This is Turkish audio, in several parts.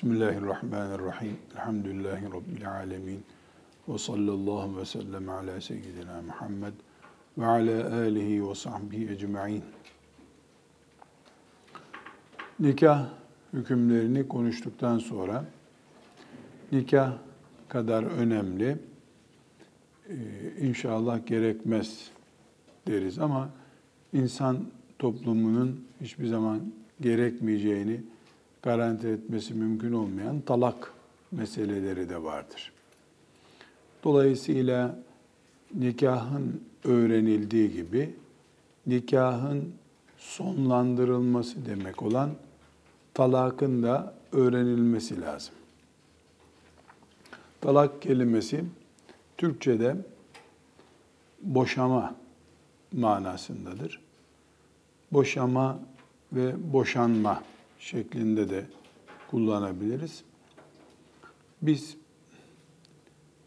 Bismillahirrahmanirrahim. Elhamdülillahi Rabbil alemin. Ve sallallahu ve sellem ala seyyidina Muhammed ve ala alihi ve sahbihi ecma'in. Nikah hükümlerini konuştuktan sonra nikah kadar önemli e, inşallah gerekmez deriz ama insan toplumunun hiçbir zaman gerekmeyeceğini garanti etmesi mümkün olmayan talak meseleleri de vardır. Dolayısıyla nikahın öğrenildiği gibi nikahın sonlandırılması demek olan talakın da öğrenilmesi lazım. Talak kelimesi Türkçe'de boşama manasındadır. Boşama ve boşanma şeklinde de kullanabiliriz. Biz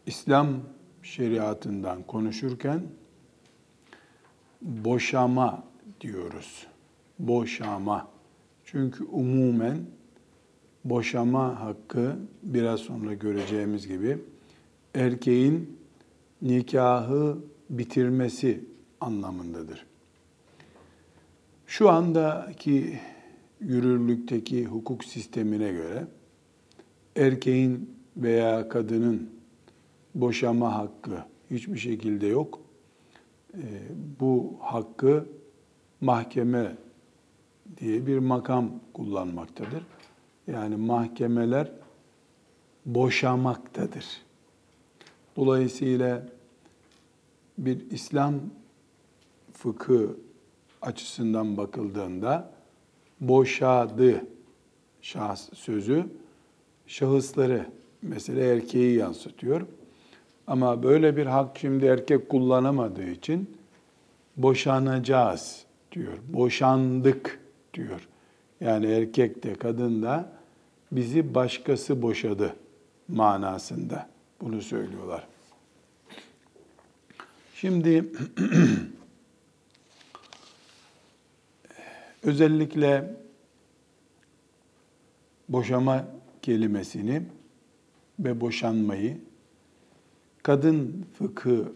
İslam şeriatından konuşurken boşama diyoruz. Boşama. Çünkü umumen boşama hakkı biraz sonra göreceğimiz gibi erkeğin nikahı bitirmesi anlamındadır. Şu andaki yürürlükteki hukuk sistemine göre erkeğin veya kadının boşama hakkı hiçbir şekilde yok. Ee, bu hakkı mahkeme diye bir makam kullanmaktadır. Yani mahkemeler boşamaktadır. Dolayısıyla bir İslam fıkı açısından bakıldığında boşadı şahs sözü şahısları mesela erkeği yansıtıyor. Ama böyle bir hak şimdi erkek kullanamadığı için boşanacağız diyor. Boşandık diyor. Yani erkek de kadın da bizi başkası boşadı manasında bunu söylüyorlar. Şimdi özellikle boşama kelimesini ve boşanmayı kadın fıkı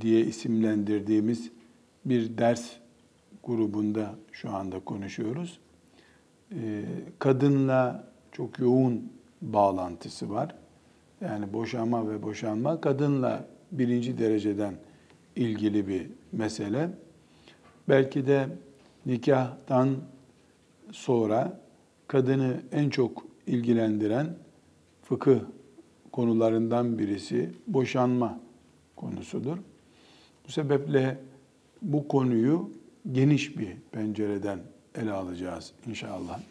diye isimlendirdiğimiz bir ders grubunda şu anda konuşuyoruz. Ee, kadınla çok yoğun bağlantısı var. Yani boşama ve boşanma kadınla birinci dereceden ilgili bir mesele. Belki de nikahtan sonra kadını en çok ilgilendiren fıkıh konularından birisi boşanma konusudur. Bu sebeple bu konuyu geniş bir pencereden ele alacağız inşallah.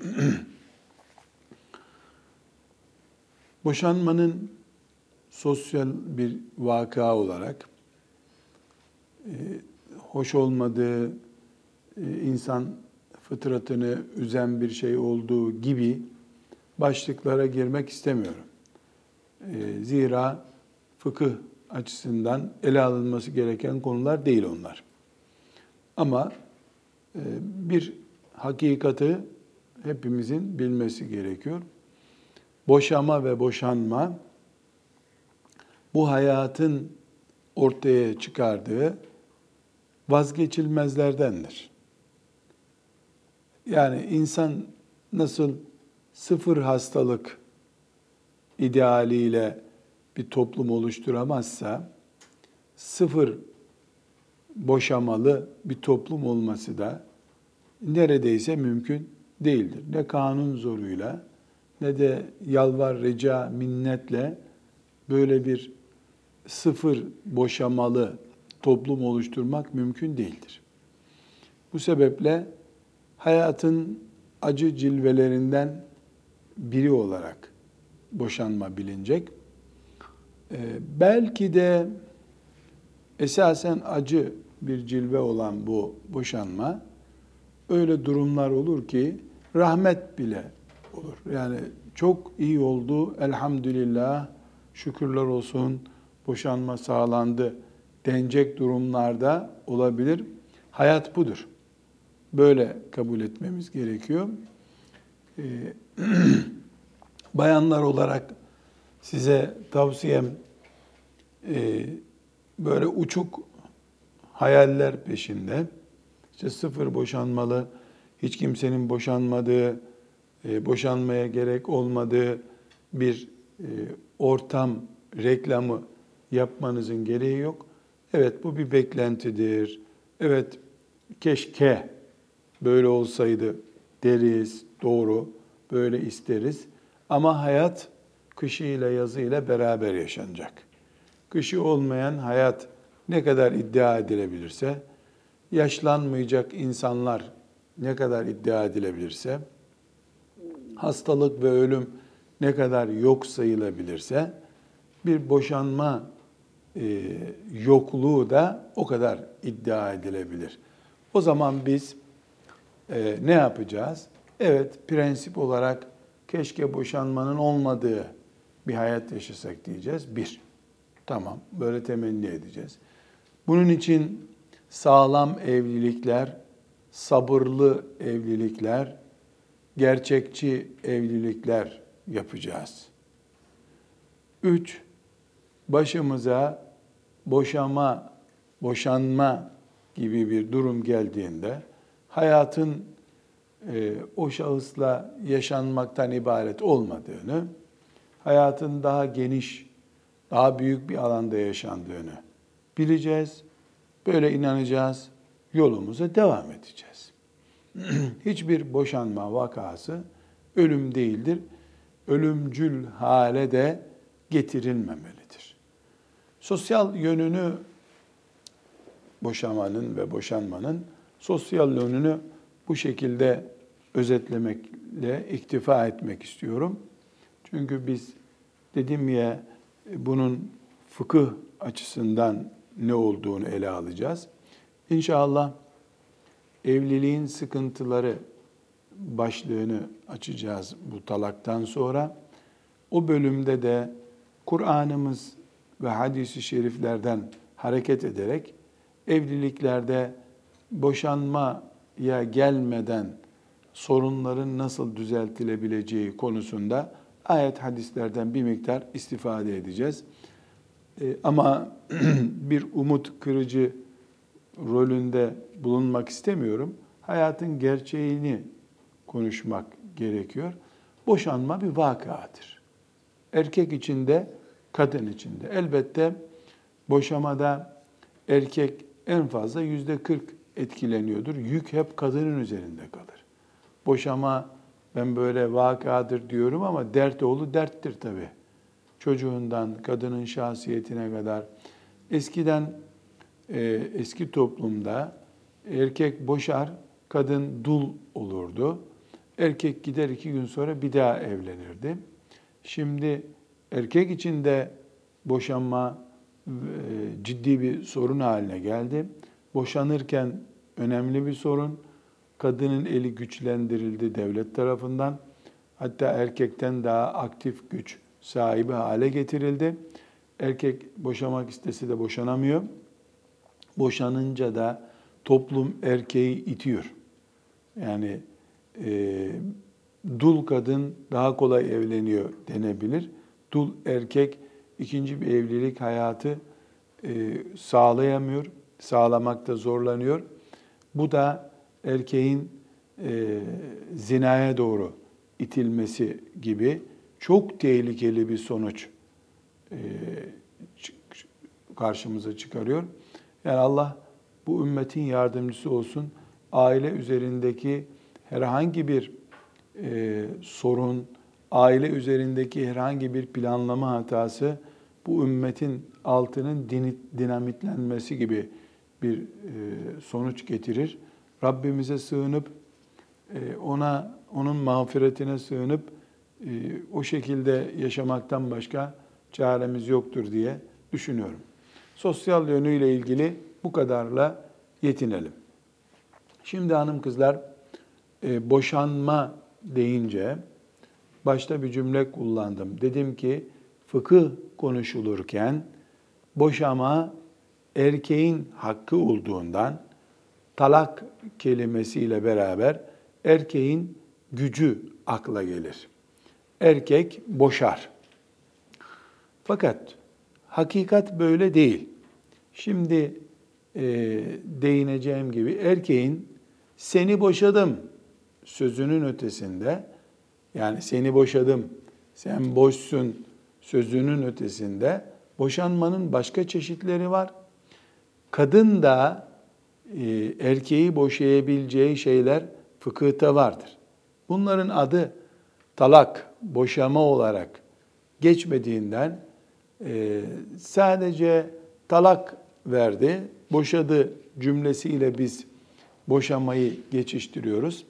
Boşanmanın sosyal bir vaka olarak e, hoş olmadığı, insan fıtratını üzen bir şey olduğu gibi başlıklara girmek istemiyorum. E, zira fıkıh açısından ele alınması gereken konular değil onlar. Ama bir hakikati hepimizin bilmesi gerekiyor. Boşama ve boşanma bu hayatın ortaya çıkardığı vazgeçilmezlerdendir. Yani insan nasıl sıfır hastalık idealiyle bir toplum oluşturamazsa sıfır boşamalı bir toplum olması da neredeyse mümkün değildir. Ne kanun zoruyla ne de yalvar, rica, minnetle böyle bir sıfır boşamalı toplum oluşturmak mümkün değildir. Bu sebeple hayatın acı cilvelerinden biri olarak boşanma bilinecek. Ee, belki de esasen acı bir cilve olan bu boşanma öyle durumlar olur ki rahmet bile olur. Yani çok iyi oldu elhamdülillah şükürler olsun boşanma sağlandı denecek durumlarda olabilir. Hayat budur. Böyle kabul etmemiz gerekiyor. Ee, Bayanlar olarak size tavsiyem e, böyle uçuk hayaller peşinde. İşte sıfır boşanmalı, hiç kimsenin boşanmadığı, e, boşanmaya gerek olmadığı bir e, ortam reklamı yapmanızın gereği yok. Evet bu bir beklentidir. Evet keşke böyle olsaydı deriz, doğru, böyle isteriz. Ama hayat kışıyla yazıyla beraber yaşanacak. Kışı olmayan hayat ne kadar iddia edilebilirse, yaşlanmayacak insanlar ne kadar iddia edilebilirse, hastalık ve ölüm ne kadar yok sayılabilirse, bir boşanma e, yokluğu da o kadar iddia edilebilir. O zaman biz e, ne yapacağız? Evet, prensip olarak keşke boşanmanın olmadığı bir hayat yaşasak diyeceğiz. Bir, tamam, böyle temenni edeceğiz. Bunun için sağlam evlilikler, sabırlı evlilikler, gerçekçi evlilikler yapacağız. Üç, başımıza boşama, boşanma gibi bir durum geldiğinde hayatın e, o şahısla yaşanmaktan ibaret olmadığını, hayatın daha geniş, daha büyük bir alanda yaşandığını bileceğiz. Böyle inanacağız, yolumuza devam edeceğiz. Hiçbir boşanma vakası ölüm değildir. Ölümcül hale de getirilmemelidir. Sosyal yönünü boşamanın ve boşanmanın sosyal yönünü bu şekilde özetlemekle iktifa etmek istiyorum. Çünkü biz dedim ya bunun fıkıh açısından ne olduğunu ele alacağız. İnşallah evliliğin sıkıntıları başlığını açacağız bu talaktan sonra. O bölümde de Kur'an'ımız ve hadisi şeriflerden hareket ederek evliliklerde boşanmaya gelmeden sorunların nasıl düzeltilebileceği konusunda ayet hadislerden bir miktar istifade edeceğiz. Ee, ama bir umut kırıcı rolünde bulunmak istemiyorum. Hayatın gerçeğini konuşmak gerekiyor. Boşanma bir vakadır. Erkek içinde, kadın içinde. Elbette boşamada erkek en fazla yüzde 40 etkileniyordur. Yük hep kadının üzerinde kalır. Boşama ben böyle vakadır diyorum ama dert oğlu derttir tabi. Çocuğundan, kadının şahsiyetine kadar. Eskiden e, eski toplumda erkek boşar, kadın dul olurdu. Erkek gider iki gün sonra bir daha evlenirdi. Şimdi erkek için de boşanma e, ciddi bir sorun haline geldi. Boşanırken önemli bir sorun. Kadının eli güçlendirildi devlet tarafından. Hatta erkekten daha aktif güç sahibi hale getirildi. Erkek boşamak istese de boşanamıyor. Boşanınca da toplum erkeği itiyor. Yani e, dul kadın daha kolay evleniyor denebilir. Dul erkek ikinci bir evlilik hayatı e, sağlayamıyor, sağlamakta zorlanıyor. Bu da erkeğin e, zinaya doğru itilmesi gibi çok tehlikeli bir sonuç e, karşımıza çıkarıyor. Yani Allah bu ümmetin yardımcısı olsun. Aile üzerindeki herhangi bir e, sorun, aile üzerindeki herhangi bir planlama hatası bu ümmetin altının dinamitlenmesi gibi bir e, sonuç getirir. Rabbimize sığınıp e, ona onun mağfiretine sığınıp e, o şekilde yaşamaktan başka çaremiz yoktur diye düşünüyorum. Sosyal yönüyle ilgili bu kadarla yetinelim. Şimdi hanım kızlar boşanma deyince başta bir cümle kullandım. Dedim ki fıkıh konuşulurken boşama erkeğin hakkı olduğundan talak kelimesiyle beraber erkeğin gücü akla gelir. erkek boşar. Fakat hakikat böyle değil. Şimdi e, değineceğim gibi erkeğin seni boşadım sözünün ötesinde yani seni boşadım, sen boşsun sözünün ötesinde boşanmanın başka çeşitleri var. Kadın da e, erkeği boşayabileceği şeyler fıkıhta vardır. Bunların adı talak, boşama olarak geçmediğinden e, sadece talak verdi, boşadı cümlesiyle biz boşamayı geçiştiriyoruz.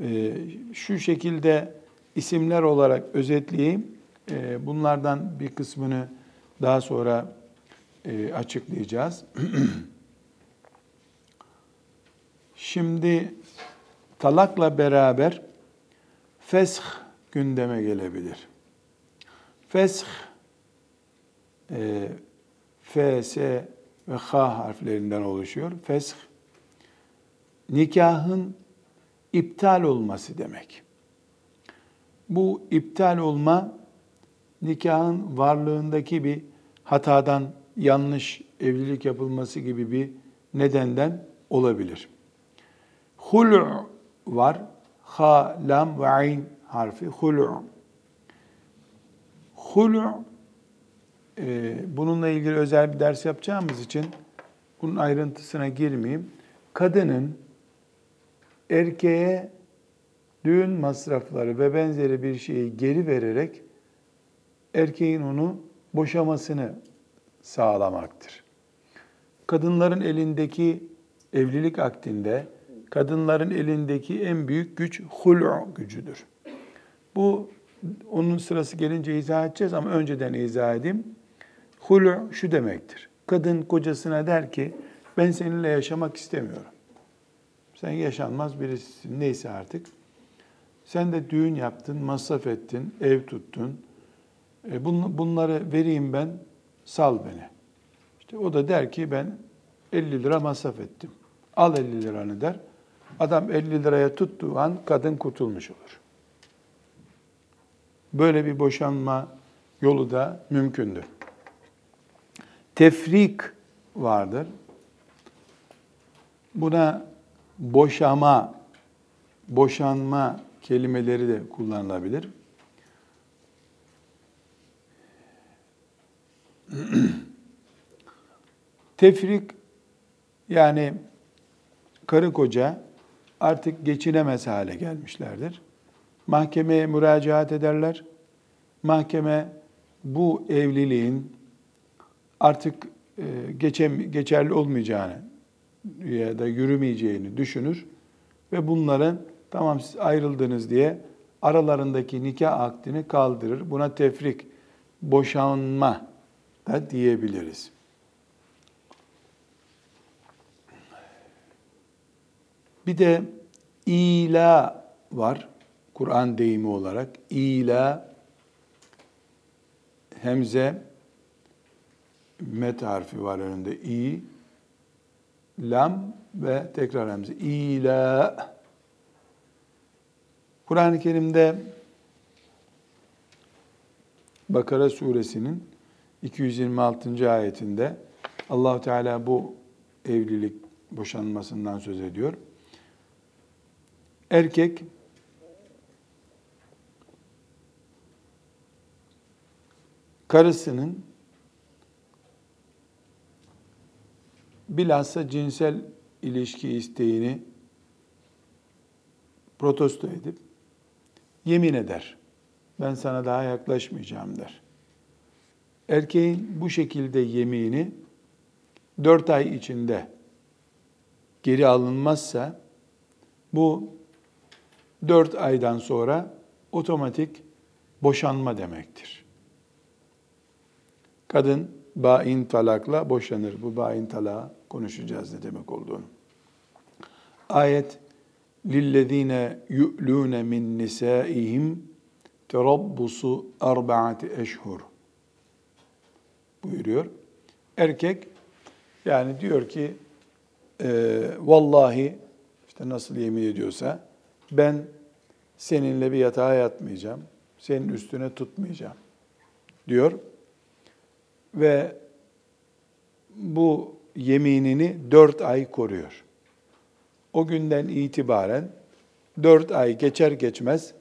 E, şu şekilde isimler olarak özetleyeyim. Bunlardan bir kısmını daha sonra e, açıklayacağız. Şimdi talakla beraber fesh gündeme gelebilir. Fesh e, F, S ve H harflerinden oluşuyor. Fesh nikahın iptal olması demek. Bu iptal olma nikahın varlığındaki bir hatadan yanlış evlilik yapılması gibi bir nedenden olabilir. Hul' var. Ha, lam ve ayn harfi. Hul'. Hul' e, bununla ilgili özel bir ders yapacağımız için bunun ayrıntısına girmeyeyim. Kadının erkeğe düğün masrafları ve benzeri bir şeyi geri vererek erkeğin onu boşamasını sağlamaktır. Kadınların elindeki evlilik aktinde kadınların elindeki en büyük güç hul'u gücüdür. Bu onun sırası gelince izah edeceğiz ama önceden izah edeyim. Hul'u şu demektir. Kadın kocasına der ki ben seninle yaşamak istemiyorum. Sen yaşanmaz birisisin neyse artık. Sen de düğün yaptın, masraf ettin, ev tuttun. E bunları vereyim ben, sal beni. İşte o da der ki ben 50 lira masraf ettim. Al 50 liranı der. Adam 50 liraya tuttuğu an kadın kurtulmuş olur. Böyle bir boşanma yolu da mümkündür. Tefrik vardır. Buna boşama, boşanma kelimeleri de kullanılabilir. Tefrik yani karı koca artık geçinemez hale gelmişlerdir. Mahkemeye müracaat ederler. Mahkeme bu evliliğin artık e, geçem, geçerli olmayacağını ya da yürümeyeceğini düşünür ve bunların tamam siz ayrıldınız diye aralarındaki nikah akdini kaldırır. Buna tefrik, boşanma da diyebiliriz. Bir de ila var. Kur'an deyimi olarak. İla hemze met harfi var önünde. İ lam ve tekrar hemze. İla Kur'an-ı Kerim'de Bakara suresinin 226. ayetinde allah Teala bu evlilik boşanmasından söz ediyor. Erkek karısının bilhassa cinsel ilişki isteğini protesto edip yemin eder. Ben sana daha yaklaşmayacağım der. Erkeğin bu şekilde yemini dört ay içinde geri alınmazsa bu dört aydan sonra otomatik boşanma demektir. Kadın bain talakla boşanır. Bu bain talağı konuşacağız ne demek olduğunu. Ayet lillezine yu'lune min nisaihim terabbusu arba'ati eşhur buyuruyor. Erkek yani diyor ki e, vallahi işte nasıl yemin ediyorsa ben seninle bir yatağa yatmayacağım. senin üstüne tutmayacağım diyor. Ve bu yeminini dört ay koruyor. O günden itibaren dört ay geçer geçmez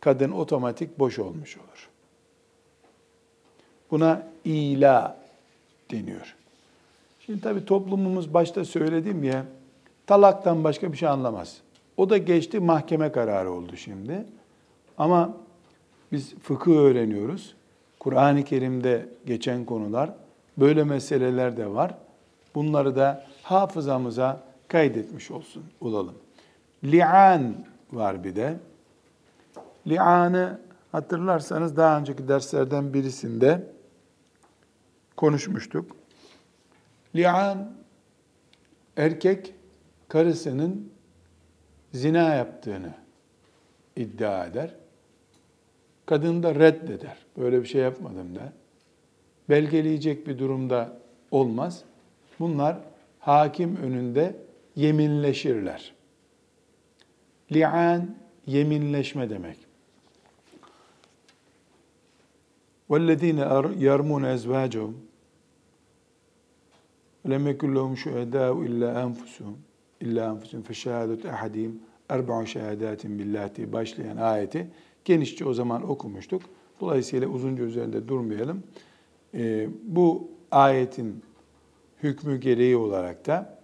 kadın otomatik boş olmuş olur. Buna ila deniyor. Şimdi tabii toplumumuz başta söyledim ya, talaktan başka bir şey anlamaz. O da geçti, mahkeme kararı oldu şimdi. Ama biz fıkıh öğreniyoruz. Kur'an-ı Kerim'de geçen konular, böyle meseleler de var. Bunları da hafızamıza kaydetmiş olsun olalım. Li'an var bir de. Li'anı hatırlarsanız daha önceki derslerden birisinde konuşmuştuk. Li'an erkek karısının zina yaptığını iddia eder. Kadın da reddeder. Böyle bir şey yapmadım der. Belgeleyecek bir durumda olmaz. Bunlar hakim önünde yeminleşirler. Li'an yeminleşme demek. وَالَّذ۪ينَ يَرْمُونَ اَزْوَاجَهُمْ lem yekun lehum şuhedâ'u illâ enfusuhum illâ enfusuhum fe şehâdet ehadîm erba'u şehâdâtin billâh başlayan ayeti genişçe o zaman okumuştuk. Dolayısıyla uzunca üzerinde durmayalım. Ee, bu ayetin hükmü gereği olarak da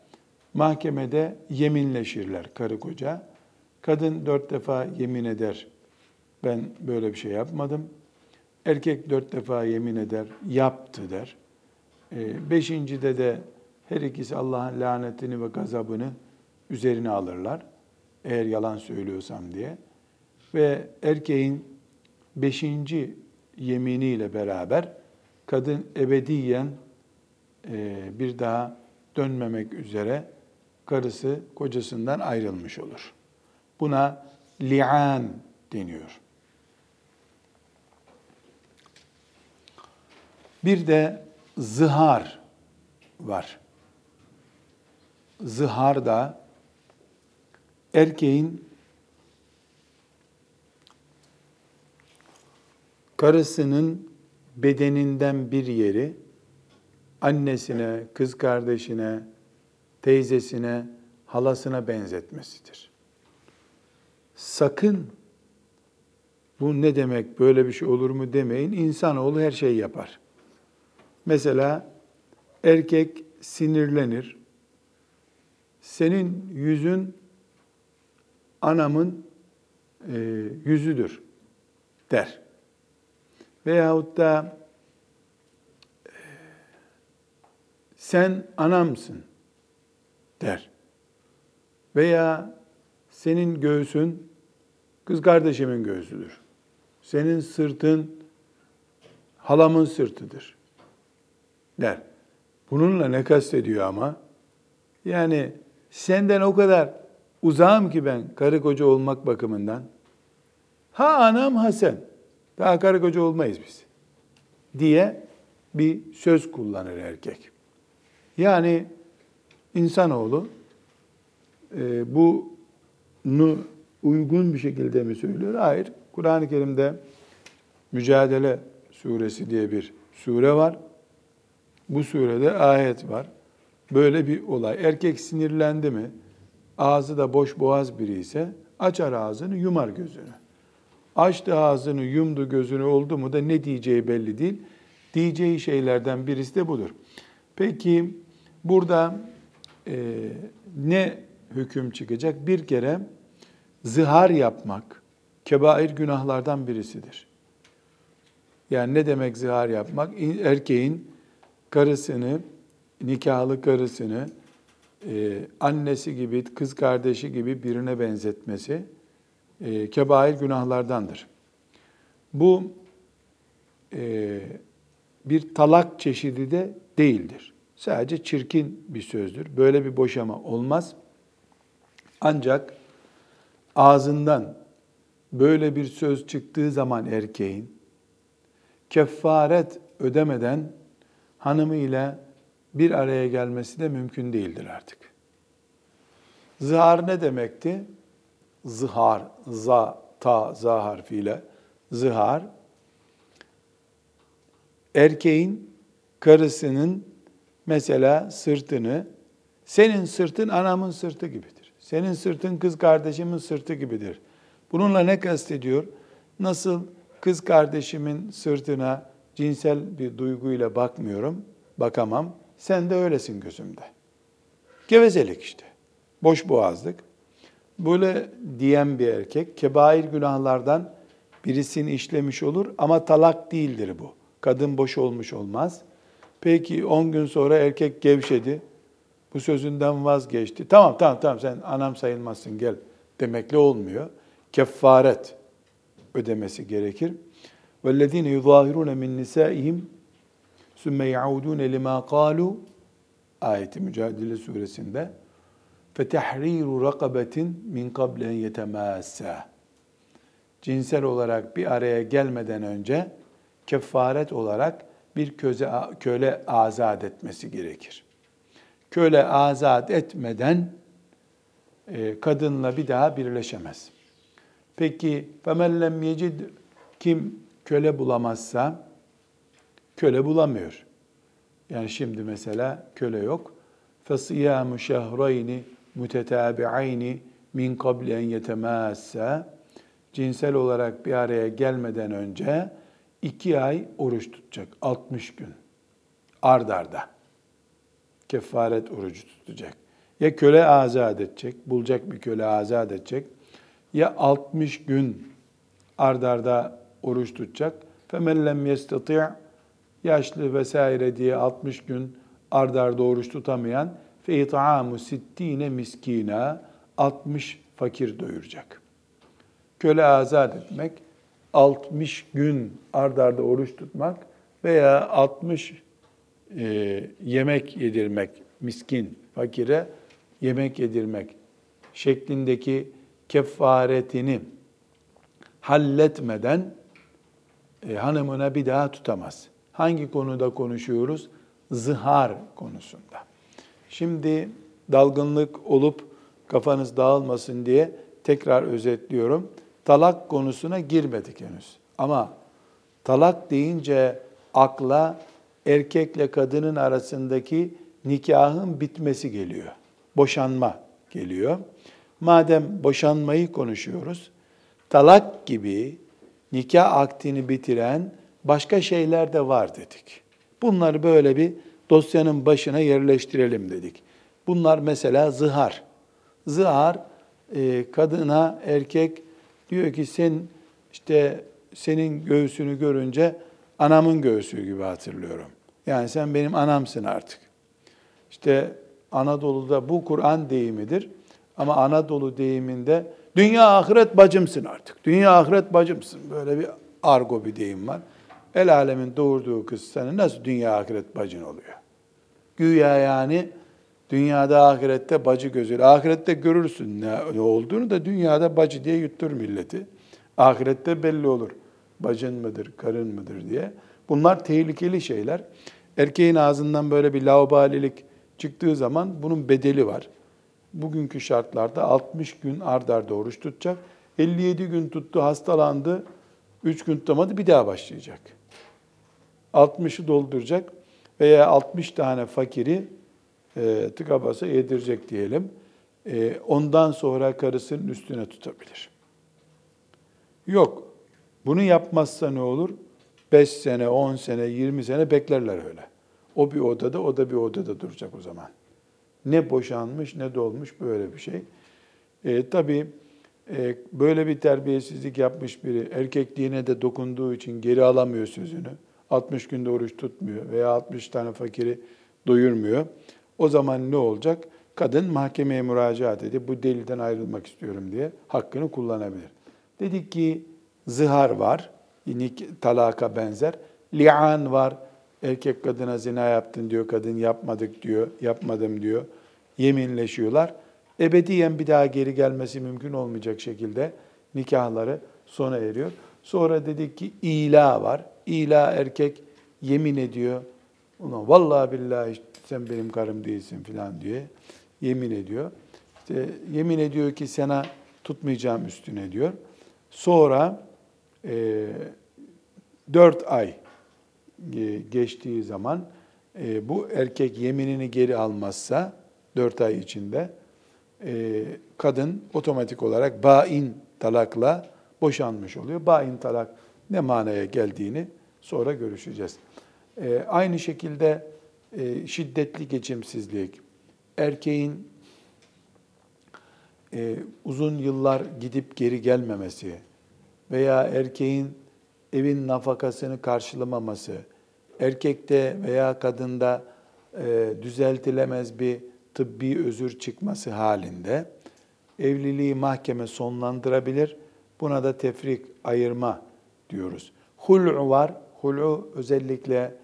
mahkemede yeminleşirler karı koca. Kadın dört defa yemin eder. Ben böyle bir şey yapmadım. Erkek dört defa yemin eder, yaptı der. Ee, beşincide de her ikisi Allah'ın lanetini ve gazabını üzerine alırlar. Eğer yalan söylüyorsam diye. Ve erkeğin beşinci yeminiyle beraber kadın ebediyen e, bir daha dönmemek üzere karısı kocasından ayrılmış olur. Buna li'an deniyor. Bir de zihar var. Zihar da erkeğin karısının bedeninden bir yeri annesine, kız kardeşine, teyzesine, halasına benzetmesidir. Sakın bu ne demek, böyle bir şey olur mu demeyin. İnsanoğlu her şeyi yapar. Mesela erkek sinirlenir. Senin yüzün anamın e, yüzüdür der. Veyahut da e, sen anamsın der. Veya senin göğsün kız kardeşimin göğsüdür. Senin sırtın halamın sırtıdır der. Bununla ne kastediyor ama? Yani senden o kadar uzağım ki ben karı koca olmak bakımından. Ha anam ha sen. Daha karı koca olmayız biz. Diye bir söz kullanır erkek. Yani insanoğlu e, bunu uygun bir şekilde mi söylüyor? Hayır. Kur'an-ı Kerim'de Mücadele Suresi diye bir sure var. Bu surede ayet var. Böyle bir olay. Erkek sinirlendi mi, ağzı da boş boğaz biri ise açar ağzını, yumar gözünü. Açtı ağzını, yumdu gözünü oldu mu da ne diyeceği belli değil. Diyeceği şeylerden birisi de budur. Peki burada e, ne hüküm çıkacak? Bir kere zihar yapmak kebair günahlardan birisidir. Yani ne demek zihar yapmak? Erkeğin karısını, nikahlı karısını e, annesi gibi, kız kardeşi gibi birine benzetmesi e, kebair günahlardandır. Bu e, bir talak çeşidi de değildir. Sadece çirkin bir sözdür. Böyle bir boşama olmaz. Ancak ağzından böyle bir söz çıktığı zaman erkeğin kefaret ödemeden hanımıyla bir araya gelmesi de mümkün değildir artık. Zihar ne demekti? Zihar, za, ta, za harfiyle. zihar, erkeğin karısının mesela sırtını, senin sırtın anamın sırtı gibidir. Senin sırtın kız kardeşimin sırtı gibidir. Bununla ne kastediyor? Nasıl kız kardeşimin sırtına cinsel bir duyguyla bakmıyorum, bakamam. Sen de öylesin gözümde. Gevezelik işte. Boş boğazlık. Böyle diyen bir erkek kebair günahlardan birisini işlemiş olur ama talak değildir bu. Kadın boş olmuş olmaz. Peki 10 gün sonra erkek gevşedi. Bu sözünden vazgeçti. Tamam tamam tamam sen anam sayılmazsın gel demekle olmuyor. Kefaret ödemesi gerekir. وَالَّذ۪ينَ يُظَاهِرُونَ مِنْ نِسَائِهِمْ ثُمَّ يَعُودُونَ لِمَا قَالُوا Ayeti Mücadele suresinde فَتَحْرِيرُ رَقَبَةٍ مِنْ قَبْلَ اَنْ يَتَمَاسَّى Cinsel olarak bir araya gelmeden önce kefaret olarak bir köze, köle azat etmesi gerekir. Köle azat etmeden e, kadınla bir daha birleşemez. Peki فَمَنْ لَمْ يَجِدْ Kim köle bulamazsa, köle bulamıyor. Yani şimdi mesela köle yok. فَصِيَامُ شَهْرَيْنِ مُتَتَابِعَيْنِ min قَبْلِ اَنْ يَتَمَاسَّى Cinsel olarak bir araya gelmeden önce iki ay oruç tutacak. 60 gün. Ard arda. Kefaret orucu tutacak. Ya köle azat edecek, bulacak bir köle azat edecek. Ya 60 gün ard arda oruç tutacak. فَمَنْ لَمْ يَسْتَطِعْ yaşlı vesaire diye 60 gün ard arda oruç tutamayan fe it'amu sittine miskina 60 fakir doyuracak. Köle azat etmek 60 gün ard arda oruç tutmak veya 60 e, yemek yedirmek miskin fakire yemek yedirmek şeklindeki kefaretini halletmeden e, hanımına bir daha tutamaz.'' Hangi konuda konuşuyoruz? Zihar konusunda. Şimdi dalgınlık olup kafanız dağılmasın diye tekrar özetliyorum. Talak konusuna girmedik henüz. Ama talak deyince akla erkekle kadının arasındaki nikahın bitmesi geliyor. Boşanma geliyor. Madem boşanmayı konuşuyoruz, talak gibi nikah aktini bitiren başka şeyler de var dedik. Bunları böyle bir dosyanın başına yerleştirelim dedik. Bunlar mesela zihar. Zihar e, kadına erkek diyor ki sen işte senin göğsünü görünce anamın göğsü gibi hatırlıyorum. Yani sen benim anamsın artık. İşte Anadolu'da bu Kur'an deyimidir. Ama Anadolu deyiminde dünya ahiret bacımsın artık. Dünya ahiret bacımsın. Böyle bir argo bir deyim var. El alemin doğurduğu kız senin nasıl dünya ahiret bacın oluyor? Güya yani dünyada ahirette bacı gözüyle. Ahirette görürsün ne, olduğunu da dünyada bacı diye yuttur milleti. Ahirette belli olur. Bacın mıdır, karın mıdır diye. Bunlar tehlikeli şeyler. Erkeğin ağzından böyle bir laubalilik çıktığı zaman bunun bedeli var. Bugünkü şartlarda 60 gün ard arda oruç tutacak. 57 gün tuttu, hastalandı. 3 gün tutamadı, bir daha başlayacak. 60'ı dolduracak veya 60 tane fakiri e, tıka basa yedirecek diyelim. E, ondan sonra karısının üstüne tutabilir. Yok. Bunu yapmazsa ne olur? 5 sene, 10 sene, 20 sene beklerler öyle. O bir odada, o da bir odada duracak o zaman. Ne boşanmış ne dolmuş böyle bir şey. E, tabii e, böyle bir terbiyesizlik yapmış biri erkekliğine de dokunduğu için geri alamıyor sözünü. 60 günde oruç tutmuyor veya 60 tane fakiri doyurmuyor. O zaman ne olacak? Kadın mahkemeye müracaat edip bu delilden ayrılmak istiyorum diye hakkını kullanabilir. Dedik ki zihar var, talaka benzer. Li'an var, erkek kadına zina yaptın diyor, kadın yapmadık diyor, yapmadım diyor. Yeminleşiyorlar. Ebediyen bir daha geri gelmesi mümkün olmayacak şekilde nikahları sona eriyor. Sonra dedik ki ila var. İla erkek yemin ediyor. Ulan vallahi billahi sen benim karım değilsin filan diye yemin ediyor. İşte yemin ediyor ki sana tutmayacağım üstüne diyor. Sonra e, 4 ay e, geçtiği zaman e, bu erkek yeminini geri almazsa 4 ay içinde e, kadın otomatik olarak bain talakla boşanmış oluyor. Bain talak ne manaya geldiğini sonra görüşeceğiz. E, aynı şekilde e, şiddetli geçimsizlik, erkeğin e, uzun yıllar gidip geri gelmemesi veya erkeğin evin nafakasını karşılamaması, erkekte veya kadında e, düzeltilemez bir tıbbi özür çıkması halinde evliliği mahkeme sonlandırabilir. Buna da tefrik, ayırma diyoruz. Hul'u var. Hul'u özellikle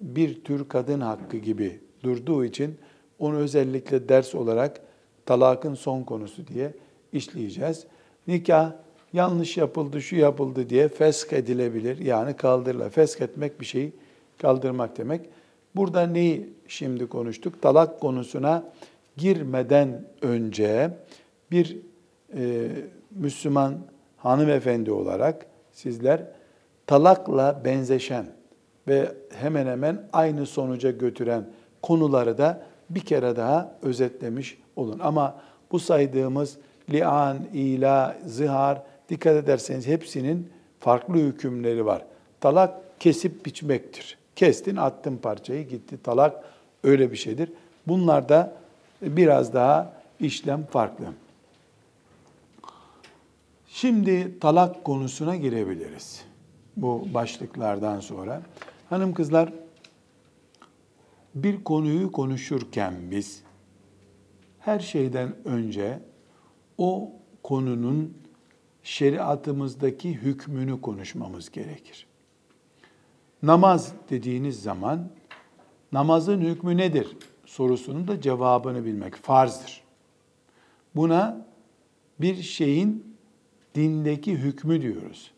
bir tür kadın hakkı gibi durduğu için onu özellikle ders olarak talakın son konusu diye işleyeceğiz. Nikah yanlış yapıldı, şu yapıldı diye fesk edilebilir. Yani kaldırla. Fesk etmek bir şeyi kaldırmak demek. Burada neyi şimdi konuştuk? Talak konusuna girmeden önce bir e, Müslüman hanımefendi olarak sizler talakla benzeşen ve hemen hemen aynı sonuca götüren konuları da bir kere daha özetlemiş olun. Ama bu saydığımız lian, ila, zihar dikkat ederseniz hepsinin farklı hükümleri var. Talak kesip biçmektir. Kestin, attın parçayı, gitti. Talak öyle bir şeydir. Bunlar da biraz daha işlem farklı. Şimdi talak konusuna girebiliriz. Bu başlıklardan sonra. Hanım kızlar, bir konuyu konuşurken biz her şeyden önce o konunun şeriatımızdaki hükmünü konuşmamız gerekir. Namaz dediğiniz zaman namazın hükmü nedir sorusunun da cevabını bilmek farzdır. Buna bir şeyin dindeki hükmü diyoruz.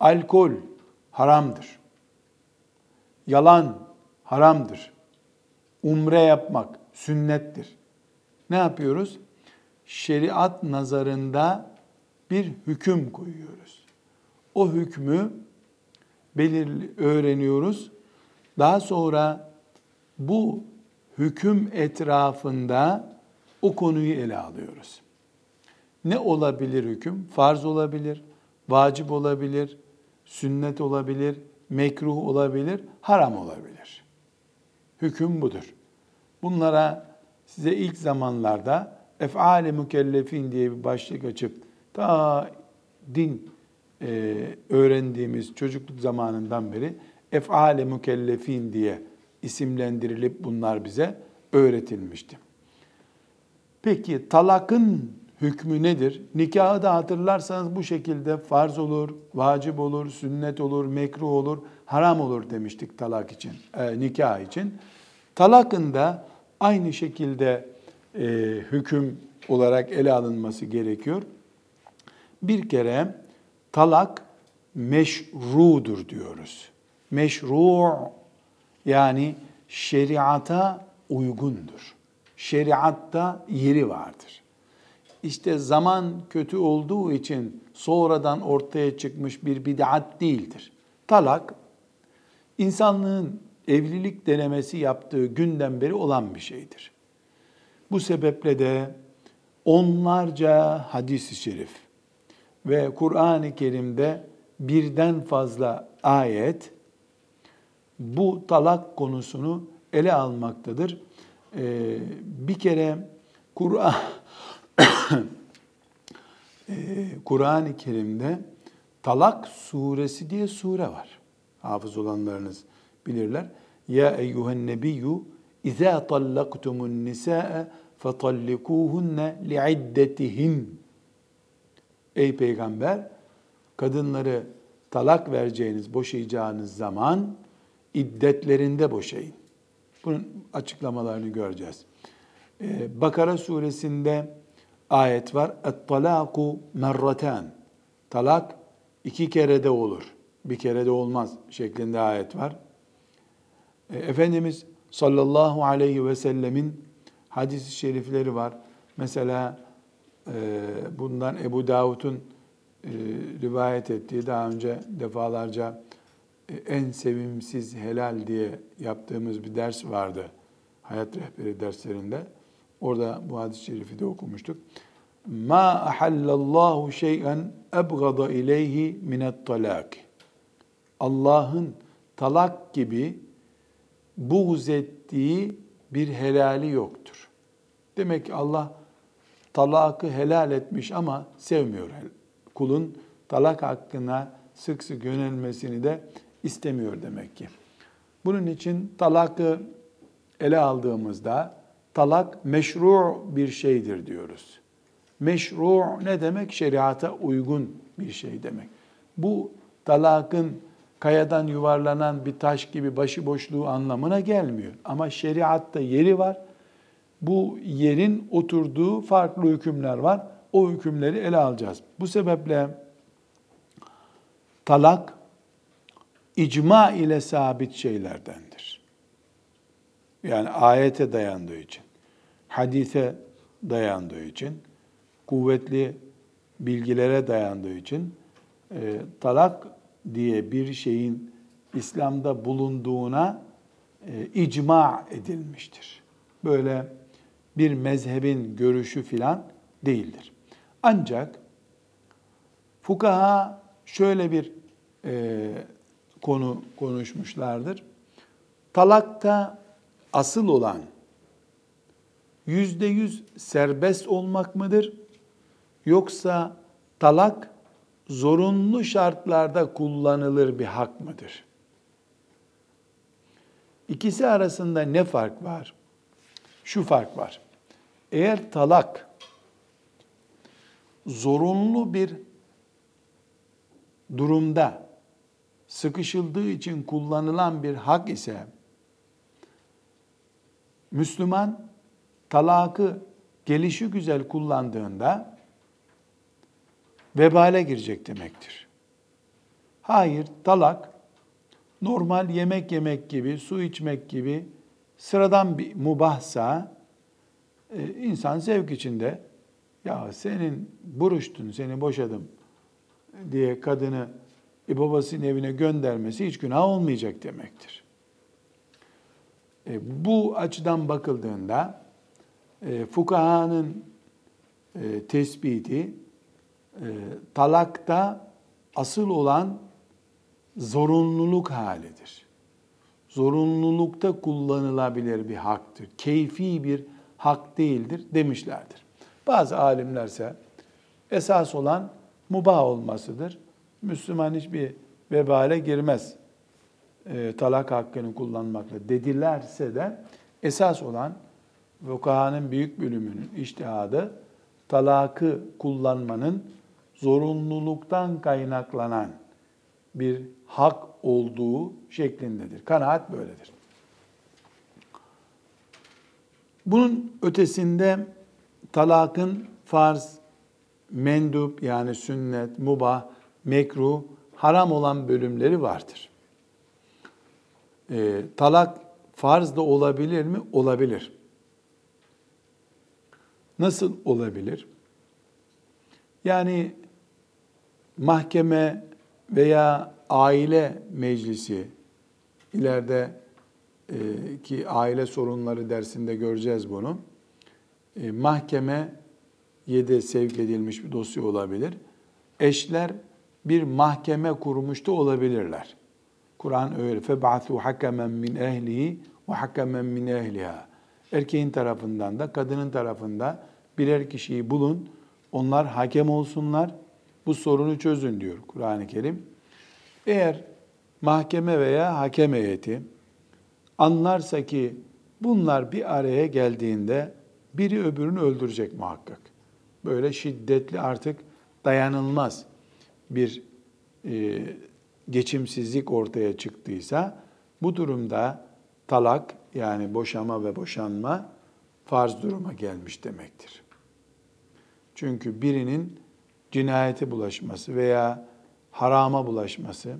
Alkol haramdır. Yalan haramdır. Umre yapmak sünnettir. Ne yapıyoruz? Şeriat nazarında bir hüküm koyuyoruz. O hükmü belirli öğreniyoruz. Daha sonra bu hüküm etrafında o konuyu ele alıyoruz. Ne olabilir hüküm? Farz olabilir, vacip olabilir, sünnet olabilir, mekruh olabilir, haram olabilir. Hüküm budur. Bunlara size ilk zamanlarda ef'ale mükellefin diye bir başlık açıp ta din e, öğrendiğimiz çocukluk zamanından beri ef'ale mükellefin diye isimlendirilip bunlar bize öğretilmişti. Peki talakın hükmü nedir? Nikahı da hatırlarsanız bu şekilde farz olur, vacip olur, sünnet olur, mekruh olur, haram olur demiştik talak için, e, nikah için. Talakın da aynı şekilde e, hüküm olarak ele alınması gerekiyor. Bir kere talak meşrudur diyoruz. Meşru yani şeriata uygundur. Şeriatta yeri vardır. İşte zaman kötü olduğu için sonradan ortaya çıkmış bir bid'at değildir. Talak insanlığın evlilik denemesi yaptığı günden beri olan bir şeydir. Bu sebeple de onlarca hadis-i şerif ve Kur'an-ı Kerim'de birden fazla ayet bu talak konusunu ele almaktadır. Ee, bir kere Kur'an Ee, Kur'an-ı Kerim'de Talak suresi diye sure var. Hafız olanlarınız bilirler. Ya eyyühen nebiyyü İzâ tallaktumun nisâe fatallikuhunne liiddetihin. Ey peygamber, kadınları talak vereceğiniz, boşayacağınız zaman iddetlerinde boşayın. Bunun açıklamalarını göreceğiz. Ee, Bakara suresinde ayet var. Et-talaku. Talak iki kere de olur. Bir kere de olmaz şeklinde ayet var. Ee, Efendimiz sallallahu aleyhi ve sellemin hadis-i şerifleri var. Mesela e, bundan Ebu Davud'un rivayet ettiği daha önce defalarca e, en sevimsiz helal diye yaptığımız bir ders vardı. Hayat rehberi derslerinde. Orada bu hadis-i şerifi de okumuştuk. Ma ahallallahu şey'en ebgada ileyhi minet talak. Allah'ın talak gibi buğz ettiği bir helali yoktur. Demek ki Allah talakı helal etmiş ama sevmiyor. Kulun talak hakkına sık sık yönelmesini de istemiyor demek ki. Bunun için talakı ele aldığımızda talak meşru bir şeydir diyoruz. Meşru ne demek? Şeriata uygun bir şey demek. Bu talakın kayadan yuvarlanan bir taş gibi başıboşluğu anlamına gelmiyor. Ama şeriatta yeri var. Bu yerin oturduğu farklı hükümler var. O hükümleri ele alacağız. Bu sebeple talak icma ile sabit şeylerdendir. Yani ayete dayandığı için, hadise dayandığı için, kuvvetli bilgilere dayandığı için e, talak diye bir şeyin İslam'da bulunduğuna e, icma edilmiştir. Böyle bir mezhebin görüşü filan değildir. Ancak fukaha şöyle bir e, konu konuşmuşlardır. Talakta asıl olan yüzde yüz serbest olmak mıdır? Yoksa talak zorunlu şartlarda kullanılır bir hak mıdır? İkisi arasında ne fark var? Şu fark var. Eğer talak zorunlu bir durumda sıkışıldığı için kullanılan bir hak ise Müslüman talakı gelişi güzel kullandığında vebale girecek demektir. Hayır, talak normal yemek yemek gibi, su içmek gibi sıradan bir mubahsa e, insan zevk içinde ya senin buruştun, seni boşadım diye kadını e, babasının evine göndermesi hiç günah olmayacak demektir. E, bu açıdan bakıldığında e, fukahanın e, tespiti e, talakta asıl olan zorunluluk halidir. Zorunlulukta kullanılabilir bir haktır. Keyfi bir hak değildir demişlerdir. Bazı alimlerse esas olan mubah olmasıdır. Müslüman hiçbir vebale girmez e, talak hakkını kullanmakla dedilerse de esas olan vukahanın büyük bölümünün iştihadı talakı kullanmanın zorunluluktan kaynaklanan bir hak olduğu şeklindedir. Kanaat böyledir. Bunun ötesinde talakın farz, mendup yani sünnet, mubah, mekruh, haram olan bölümleri vardır. E, talak farz da olabilir mi? Olabilir. Nasıl olabilir? Yani mahkeme veya aile meclisi ileride e, ki aile sorunları dersinde göreceğiz bunu. E, mahkemeye de sevk edilmiş bir dosya olabilir. Eşler bir mahkeme kurmuş da olabilirler. Kur'an öyle. فَبَعْثُوا حَكَمًا min ehlihi ve حَكَمًا min ehliha. Erkeğin tarafından da kadının tarafında birer kişiyi bulun. Onlar hakem olsunlar. Bu sorunu çözün diyor Kur'an-ı Kerim. Eğer mahkeme veya hakem heyeti anlarsa ki bunlar bir araya geldiğinde biri öbürünü öldürecek muhakkak. Böyle şiddetli artık dayanılmaz bir e, geçimsizlik ortaya çıktıysa bu durumda talak yani boşama ve boşanma farz duruma gelmiş demektir. Çünkü birinin cinayete bulaşması veya harama bulaşması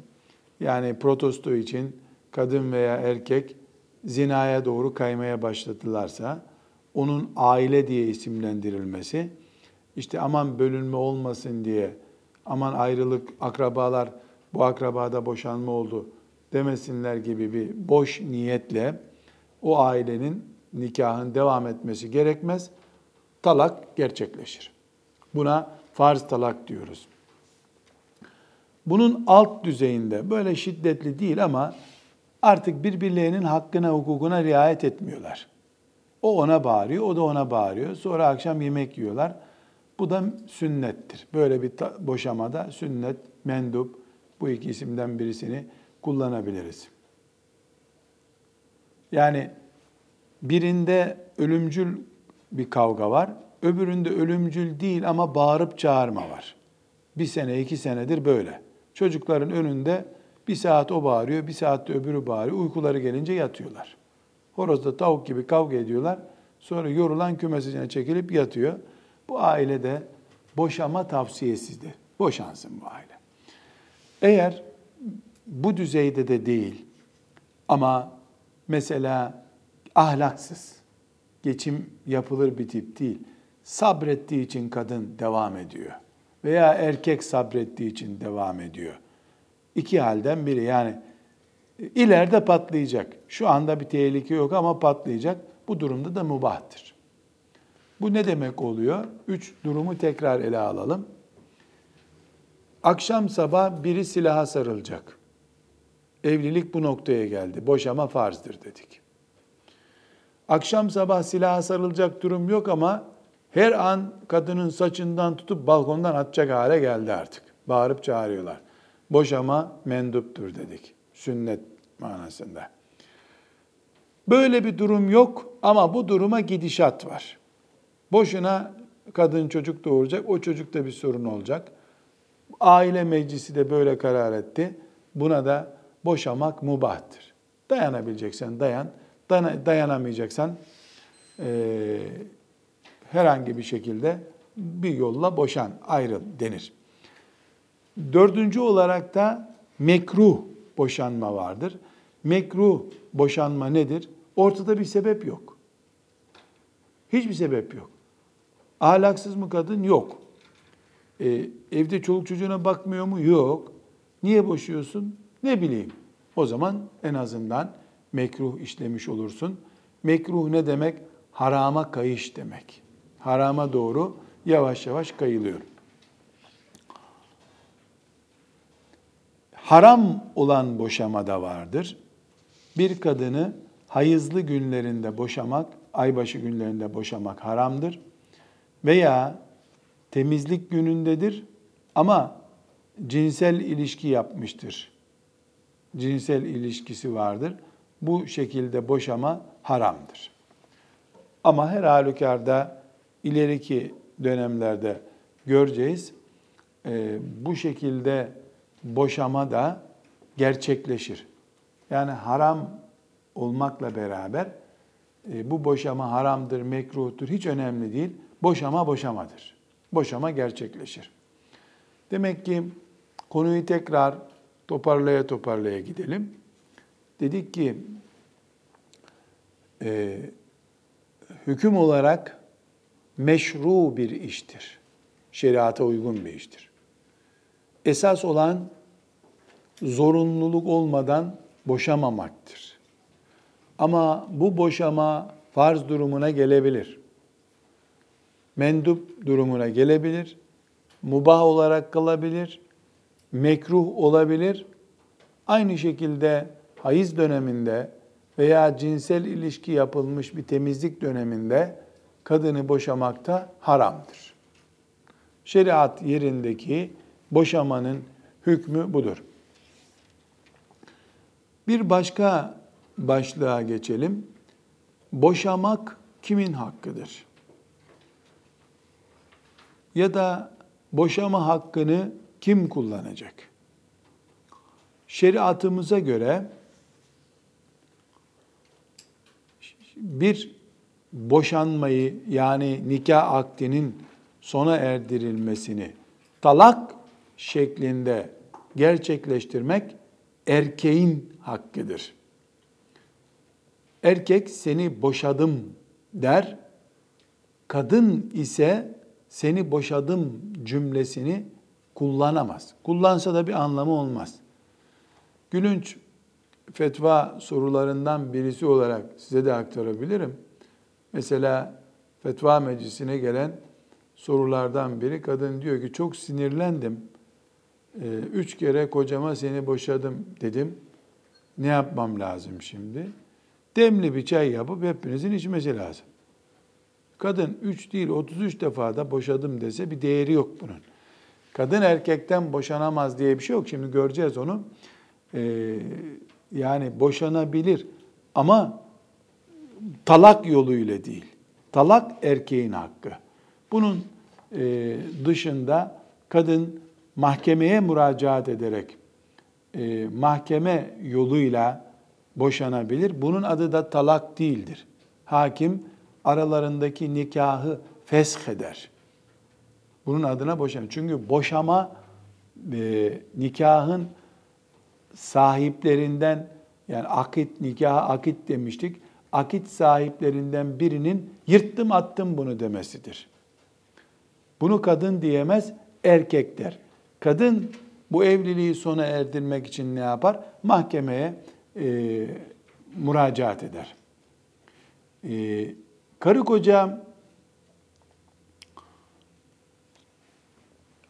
yani protesto için kadın veya erkek zinaya doğru kaymaya başladılarsa onun aile diye isimlendirilmesi işte aman bölünme olmasın diye aman ayrılık, akrabalar bu akrabada boşanma oldu demesinler gibi bir boş niyetle o ailenin nikahın devam etmesi gerekmez. Talak gerçekleşir. Buna farz talak diyoruz. Bunun alt düzeyinde böyle şiddetli değil ama artık birbirlerinin hakkına, hukukuna riayet etmiyorlar. O ona bağırıyor, o da ona bağırıyor. Sonra akşam yemek yiyorlar. Bu da sünnettir. Böyle bir boşamada sünnet, mendup bu iki isimden birisini kullanabiliriz. Yani birinde ölümcül bir kavga var, öbüründe ölümcül değil ama bağırıp çağırma var. Bir sene, iki senedir böyle. Çocukların önünde bir saat o bağırıyor, bir saat de öbürü bağırıyor. Uykuları gelince yatıyorlar. Horozda tavuk gibi kavga ediyorlar. Sonra yorulan kümesine çekilip yatıyor. Bu ailede boşama tavsiyesizdir. Boşansın bu aile. Eğer bu düzeyde de değil ama mesela ahlaksız, geçim yapılır bir tip değil. Sabrettiği için kadın devam ediyor. Veya erkek sabrettiği için devam ediyor. İki halden biri yani ileride patlayacak. Şu anda bir tehlike yok ama patlayacak. Bu durumda da mubahtır. Bu ne demek oluyor? Üç durumu tekrar ele alalım. Akşam sabah biri silaha sarılacak. Evlilik bu noktaya geldi. Boşama farzdır dedik. Akşam sabah silaha sarılacak durum yok ama her an kadının saçından tutup balkondan atacak hale geldi artık. Bağırıp çağırıyorlar. Boşama menduptur dedik. Sünnet manasında. Böyle bir durum yok ama bu duruma gidişat var. Boşuna kadın çocuk doğuracak, o çocukta bir sorun olacak. Aile meclisi de böyle karar etti. Buna da boşamak mubahtır. Dayanabileceksen dayan, dayanamayacaksan e, herhangi bir şekilde bir yolla boşan, ayrıl denir. Dördüncü olarak da mekruh boşanma vardır. Mekruh boşanma nedir? Ortada bir sebep yok. Hiçbir sebep yok. Ahlaksız mı kadın? Yok. Ee, evde çoluk çocuğuna bakmıyor mu? Yok. Niye boşuyorsun? Ne bileyim. O zaman en azından mekruh işlemiş olursun. Mekruh ne demek? Harama kayış demek. Harama doğru yavaş yavaş kayılıyor. Haram olan boşama da vardır. Bir kadını hayızlı günlerinde boşamak, aybaşı günlerinde boşamak haramdır. Veya temizlik günündedir ama cinsel ilişki yapmıştır. Cinsel ilişkisi vardır. Bu şekilde boşama haramdır. Ama her halükarda ileriki dönemlerde göreceğiz. E, bu şekilde boşama da gerçekleşir. Yani haram olmakla beraber e, bu boşama haramdır, mekruhtur hiç önemli değil. Boşama boşamadır. Boşama gerçekleşir. Demek ki konuyu tekrar toparlaya toparlaya gidelim. Dedik ki e, hüküm olarak meşru bir iştir. Şeriata uygun bir iştir. Esas olan zorunluluk olmadan boşamamaktır. Ama bu boşama farz durumuna gelebilir. Mendup durumuna gelebilir. Mubah olarak kalabilir. Mekruh olabilir. Aynı şekilde hayız döneminde veya cinsel ilişki yapılmış bir temizlik döneminde kadını boşamakta haramdır. Şeriat yerindeki boşamanın hükmü budur. Bir başka başlığa geçelim. Boşamak kimin hakkıdır? Ya da boşama hakkını kim kullanacak? Şeriatımıza göre bir boşanmayı yani nikah akdinin sona erdirilmesini talak şeklinde gerçekleştirmek erkeğin hakkıdır. Erkek seni boşadım der, kadın ise seni boşadım cümlesini kullanamaz. Kullansa da bir anlamı olmaz. Gülünç fetva sorularından birisi olarak size de aktarabilirim. Mesela fetva meclisine gelen sorulardan biri kadın diyor ki çok sinirlendim. Ee, üç kere kocama seni boşadım dedim. Ne yapmam lazım şimdi? Demli bir çay yapıp hepinizin içmesi lazım. Kadın 3 değil 33 defa da boşadım dese bir değeri yok bunun. Kadın erkekten boşanamaz diye bir şey yok. Şimdi göreceğiz onu. Ee, yani boşanabilir ama talak yoluyla değil. Talak erkeğin hakkı. Bunun e, dışında kadın mahkemeye müracaat ederek e, mahkeme yoluyla boşanabilir. Bunun adı da talak değildir. Hakim aralarındaki nikahı fesh eder. Bunun adına boşanma. Çünkü boşama e, nikahın sahiplerinden yani akit nikah akit demiştik. Akit sahiplerinden birinin yırttım attım bunu demesidir. Bunu kadın diyemez, erkek der. Kadın bu evliliği sona erdirmek için ne yapar? Mahkemeye e, müracaat eder. E, karı koca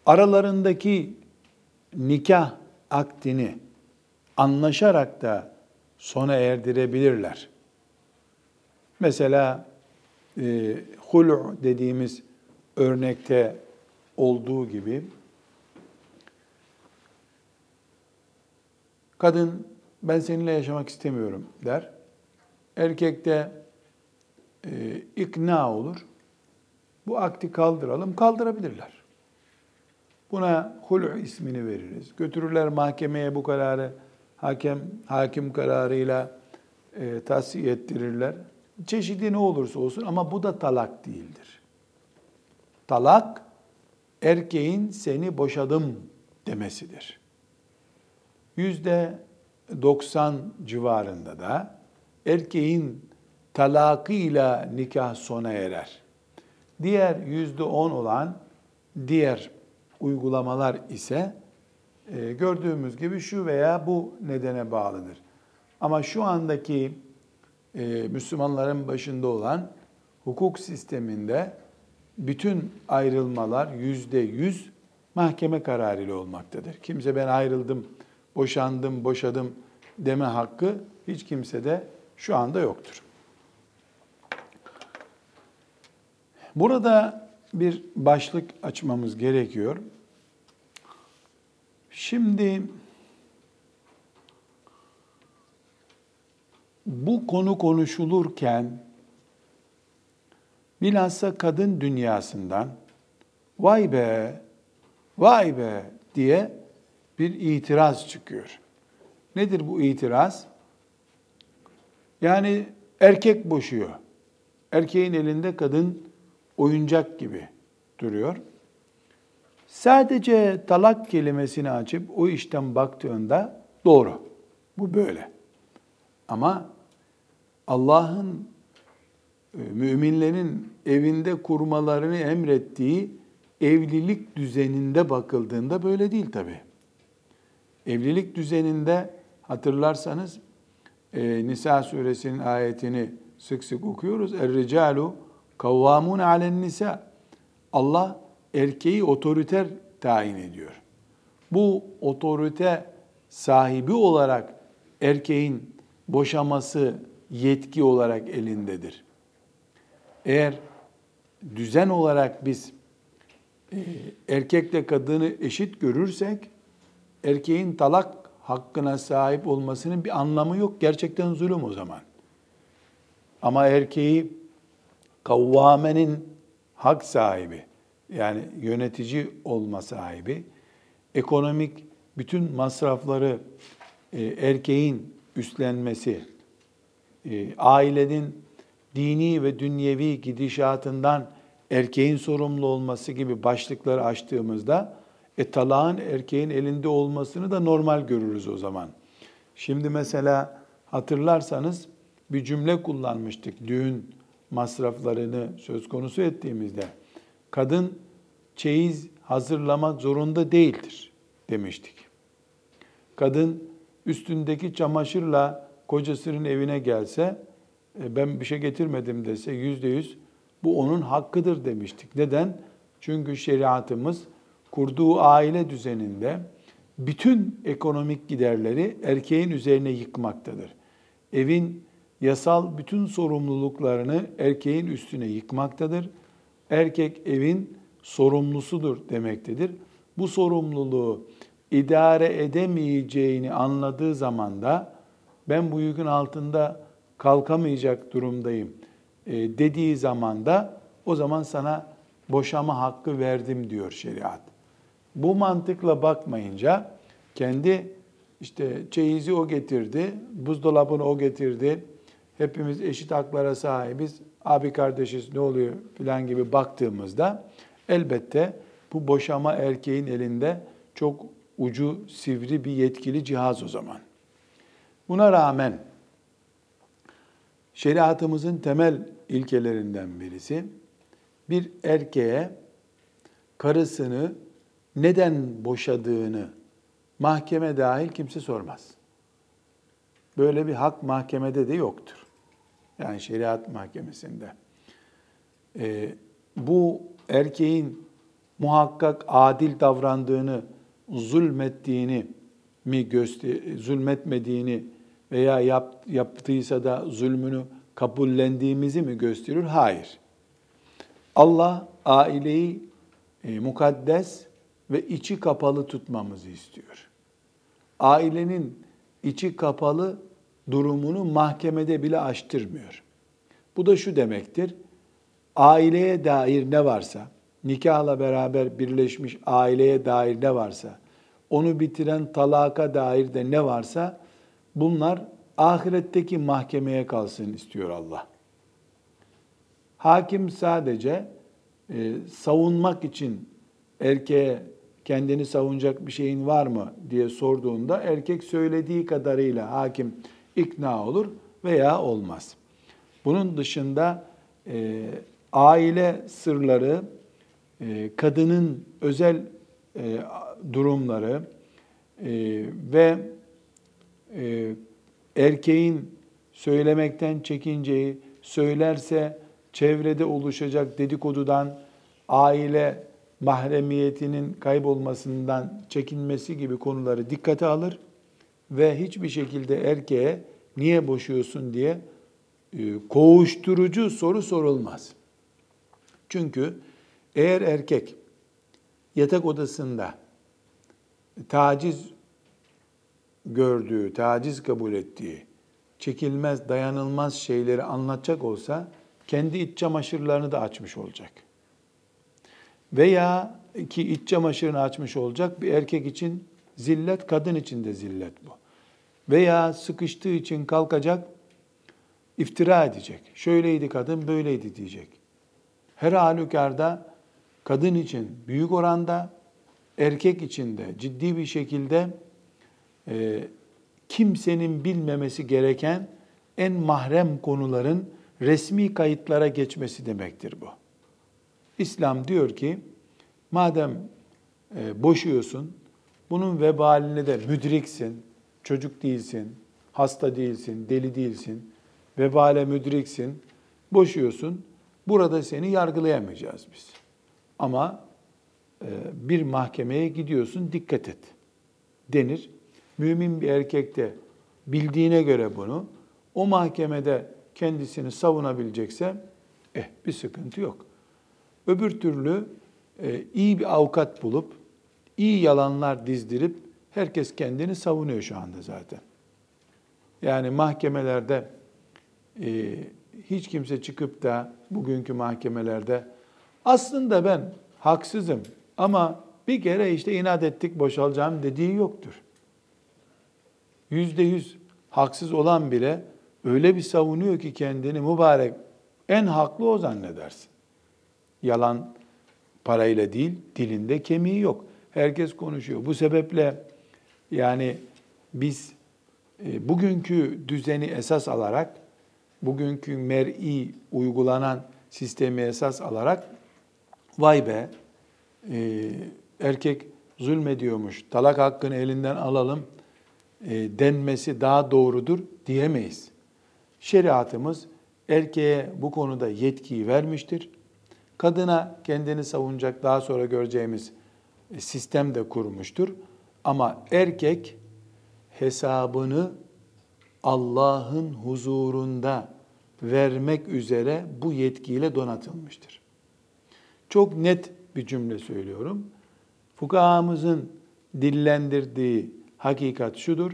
aralarındaki nikah akdini anlaşarak da sona erdirebilirler. Mesela e, hulu dediğimiz örnekte olduğu gibi kadın ben seninle yaşamak istemiyorum der. Erkek de e, ikna olur. Bu akti kaldıralım. Kaldırabilirler. Buna hulu ismini veririz. Götürürler mahkemeye bu kararı hakem hakim kararıyla e, tasdik ettirirler. Çeşidi ne olursa olsun ama bu da talak değildir. Talak erkeğin seni boşadım demesidir. Yüzde 90 civarında da erkeğin talakıyla nikah sona erer. Diğer yüzde 10 olan diğer uygulamalar ise e, gördüğümüz gibi şu veya bu nedene bağlıdır. Ama şu andaki e, Müslümanların başında olan hukuk sisteminde bütün ayrılmalar yüzde yüz mahkeme kararıyla olmaktadır. Kimse ben ayrıldım, boşandım, boşadım deme hakkı hiç kimsede şu anda yoktur. Burada bir başlık açmamız gerekiyor. Şimdi bu konu konuşulurken bilhassa kadın dünyasından vay be, vay be diye bir itiraz çıkıyor. Nedir bu itiraz? Yani erkek boşuyor. Erkeğin elinde kadın oyuncak gibi duruyor. Sadece talak kelimesini açıp o işten baktığında doğru. Bu böyle. Ama Allah'ın e, müminlerin evinde kurmalarını emrettiği evlilik düzeninde bakıldığında böyle değil tabi. Evlilik düzeninde hatırlarsanız e, Nisa suresinin ayetini sık sık okuyoruz. Er-ricalu kavvamun alen nisa. Allah erkeği otoriter tayin ediyor. Bu otorite sahibi olarak erkeğin boşaması yetki olarak elindedir. Eğer düzen olarak biz e, erkekle kadını eşit görürsek erkeğin talak hakkına sahip olmasının bir anlamı yok. Gerçekten zulüm o zaman. Ama erkeği kavvamenin hak sahibi, yani yönetici olma sahibi, ekonomik bütün masrafları e, erkeğin üstlenmesi, e, ailenin dini ve dünyevi gidişatından erkeğin sorumlu olması gibi başlıkları açtığımızda e, talağın erkeğin elinde olmasını da normal görürüz o zaman. Şimdi mesela hatırlarsanız bir cümle kullanmıştık düğün masraflarını söz konusu ettiğimizde. Kadın çeyiz hazırlamak zorunda değildir demiştik. Kadın üstündeki çamaşırla kocasının evine gelse, e, ben bir şey getirmedim dese yüzde yüz bu onun hakkıdır demiştik. Neden? Çünkü şeriatımız kurduğu aile düzeninde bütün ekonomik giderleri erkeğin üzerine yıkmaktadır. Evin yasal bütün sorumluluklarını erkeğin üstüne yıkmaktadır. Erkek evin sorumlusudur demektedir. Bu sorumluluğu idare edemeyeceğini anladığı zaman da ben bu yükün altında kalkamayacak durumdayım e, dediği zaman da o zaman sana boşama hakkı verdim diyor şeriat. Bu mantıkla bakmayınca kendi işte çeyizi o getirdi, buzdolabını o getirdi, hepimiz eşit haklara sahibiz, abi kardeşiz ne oluyor filan gibi baktığımızda elbette bu boşama erkeğin elinde çok ucu sivri bir yetkili cihaz o zaman. Buna rağmen şeriatımızın temel ilkelerinden birisi bir erkeğe karısını neden boşadığını mahkeme dahil kimse sormaz. Böyle bir hak mahkemede de yoktur. Yani şeriat mahkemesinde. Ee, bu erkeğin muhakkak adil davrandığını, zulmettiğini mi göster zulmetmediğini veya yap, yaptıysa da zulmünü kabullendiğimizi mi gösterir? Hayır. Allah aileyi e, mukaddes ve içi kapalı tutmamızı istiyor. Ailenin içi kapalı durumunu mahkemede bile açtırmıyor. Bu da şu demektir. Aileye dair ne varsa, nikahla beraber birleşmiş aileye dair ne varsa, onu bitiren talaka dair de ne varsa bunlar ahiretteki mahkemeye kalsın istiyor Allah. Hakim sadece e, savunmak için erkeğe kendini savunacak bir şeyin var mı diye sorduğunda erkek söylediği kadarıyla hakim ikna olur veya olmaz. Bunun dışında e, aile sırları, e, kadının özel e, durumları e, ve e, erkeğin söylemekten çekinceyi, söylerse çevrede oluşacak dedikodudan, aile mahremiyetinin kaybolmasından çekinmesi gibi konuları dikkate alır ve hiçbir şekilde erkeğe niye boşuyorsun diye e, koğuşturucu soru sorulmaz. Çünkü eğer erkek yatak odasında taciz gördüğü, taciz kabul ettiği, çekilmez, dayanılmaz şeyleri anlatacak olsa kendi iç çamaşırlarını da açmış olacak. Veya ki iç çamaşırını açmış olacak bir erkek için zillet, kadın için de zillet bu. Veya sıkıştığı için kalkacak, iftira edecek. Şöyleydi kadın, böyleydi diyecek. Her halükarda kadın için büyük oranda, erkek için de ciddi bir şekilde e, kimsenin bilmemesi gereken en mahrem konuların resmi kayıtlara geçmesi demektir bu. İslam diyor ki, madem e, boşuyorsun, bunun vebalini de müdriksin, çocuk değilsin, hasta değilsin, deli değilsin, vebale müdriksin, boşuyorsun, burada seni yargılayamayacağız biz. Ama bir mahkemeye gidiyorsun, dikkat et denir. Mümin bir erkek de bildiğine göre bunu, o mahkemede kendisini savunabilecekse, eh bir sıkıntı yok. Öbür türlü e, iyi bir avukat bulup, iyi yalanlar dizdirip, herkes kendini savunuyor şu anda zaten. Yani mahkemelerde e, hiç kimse çıkıp da bugünkü mahkemelerde aslında ben haksızım ama bir kere işte inat ettik boşalacağım dediği yoktur. Yüzde yüz haksız olan bile öyle bir savunuyor ki kendini mübarek en haklı o zannedersin. Yalan parayla değil, dilinde kemiği yok. Herkes konuşuyor. Bu sebeple yani biz e, bugünkü düzeni esas alarak, bugünkü mer'i uygulanan sistemi esas alarak vay be e, erkek zulmediyormuş, talak hakkını elinden alalım e, denmesi daha doğrudur diyemeyiz. Şeriatımız erkeğe bu konuda yetkiyi vermiştir. Kadına kendini savunacak daha sonra göreceğimiz sistem de kurmuştur. Ama erkek hesabını Allah'ın huzurunda vermek üzere bu yetkiyle donatılmıştır. Çok net bir cümle söylüyorum. Fukahamızın dillendirdiği hakikat şudur.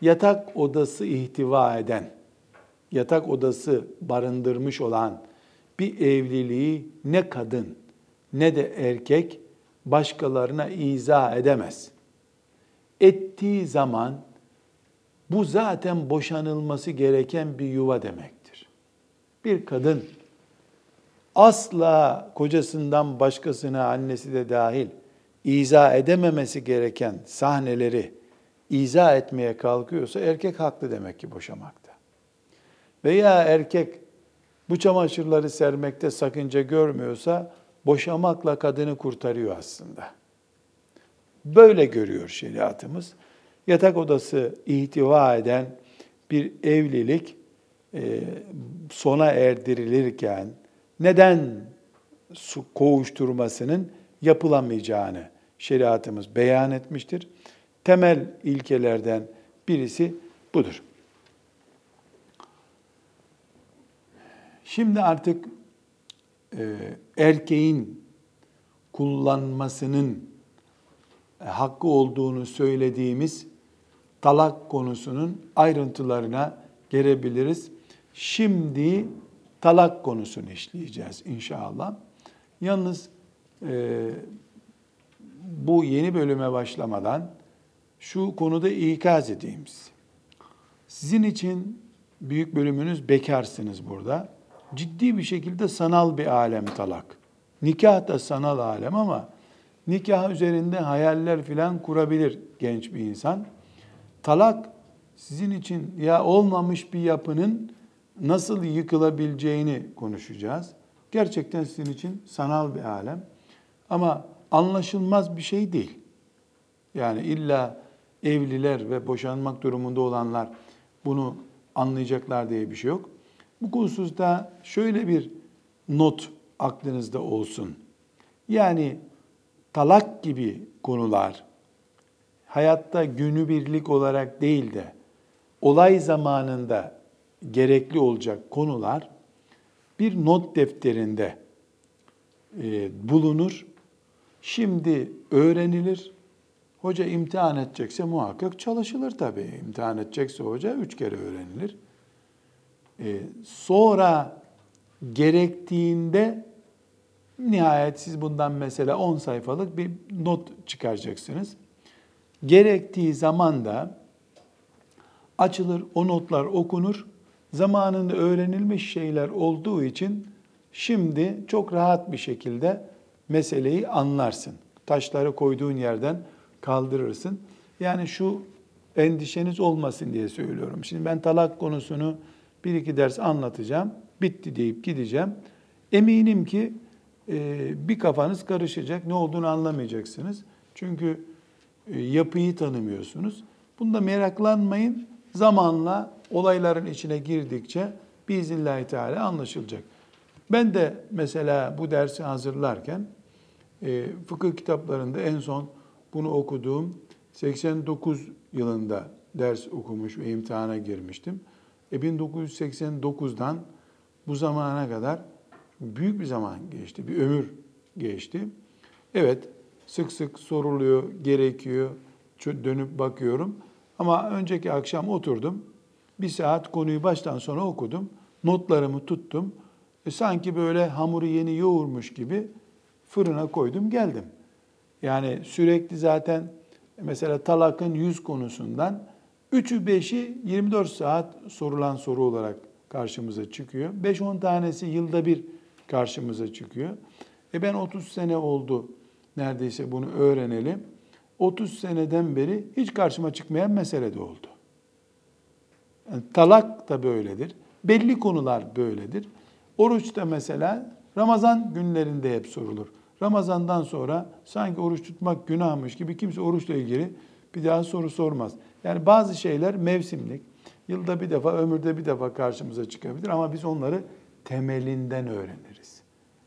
Yatak odası ihtiva eden, yatak odası barındırmış olan bir evliliği ne kadın ne de erkek başkalarına izah edemez. Ettiği zaman bu zaten boşanılması gereken bir yuva demektir. Bir kadın asla kocasından başkasına annesi de dahil izah edememesi gereken sahneleri izah etmeye kalkıyorsa erkek haklı demek ki boşamakta. Veya erkek bu çamaşırları sermekte sakınca görmüyorsa boşamakla kadını kurtarıyor aslında. Böyle görüyor şeriatımız. Yatak odası ihtiva eden bir evlilik sona erdirilirken neden su kovuşturmasının yapılamayacağını şeriatımız beyan etmiştir. Temel ilkelerden birisi budur. Şimdi artık e, erkeğin kullanmasının e, hakkı olduğunu söylediğimiz talak konusunun ayrıntılarına gelebiliriz. Şimdi talak konusunu işleyeceğiz inşallah. Yalnız e, bu yeni bölüme başlamadan şu konuda ikaz edeyim size. Sizin için büyük bölümünüz bekarsınız burada. Ciddi bir şekilde sanal bir alem talak. Nikah da sanal alem ama nikah üzerinde hayaller filan kurabilir genç bir insan. Talak sizin için ya olmamış bir yapının nasıl yıkılabileceğini konuşacağız. Gerçekten sizin için sanal bir alem. Ama anlaşılmaz bir şey değil. Yani illa evliler ve boşanmak durumunda olanlar bunu anlayacaklar diye bir şey yok. Bu hususta şöyle bir not aklınızda olsun. Yani talak gibi konular hayatta günübirlik olarak değil de olay zamanında gerekli olacak konular bir not defterinde e, bulunur. Şimdi öğrenilir. Hoca imtihan edecekse muhakkak çalışılır tabii. İmtihan edecekse hoca üç kere öğrenilir. E, sonra gerektiğinde nihayet siz bundan mesela 10 sayfalık bir not çıkaracaksınız. Gerektiği zaman da açılır, o notlar okunur. Zamanında öğrenilmiş şeyler olduğu için şimdi çok rahat bir şekilde meseleyi anlarsın. Taşları koyduğun yerden kaldırırsın. Yani şu endişeniz olmasın diye söylüyorum. Şimdi ben talak konusunu bir iki ders anlatacağım. Bitti deyip gideceğim. Eminim ki e, bir kafanız karışacak. Ne olduğunu anlamayacaksınız. Çünkü e, yapıyı tanımıyorsunuz. Bunda meraklanmayın. Zamanla olayların içine girdikçe biiznillahü teala anlaşılacak. Ben de mesela bu dersi hazırlarken e, fıkıh kitaplarında en son bunu okuduğum 89 yılında ders okumuş ve imtihana girmiştim. E 1989'dan bu zamana kadar büyük bir zaman geçti, bir ömür geçti. Evet, sık sık soruluyor, gerekiyor, dönüp bakıyorum. Ama önceki akşam oturdum, bir saat konuyu baştan sona okudum, notlarımı tuttum. E sanki böyle hamuru yeni yoğurmuş gibi fırına koydum, geldim. Yani sürekli zaten mesela talakın yüz konusundan 3'ü 5'i 24 saat sorulan soru olarak karşımıza çıkıyor. 5-10 tanesi yılda bir karşımıza çıkıyor. E ben 30 sene oldu neredeyse bunu öğrenelim. 30 seneden beri hiç karşıma çıkmayan mesele de oldu. Yani talak da böyledir. Belli konular böyledir. Oruç da mesela Ramazan günlerinde hep sorulur. Ramazandan sonra sanki oruç tutmak günahmış gibi kimse oruçla ilgili bir daha soru sormaz. Yani bazı şeyler mevsimlik. Yılda bir defa, ömürde bir defa karşımıza çıkabilir ama biz onları temelinden öğreniriz.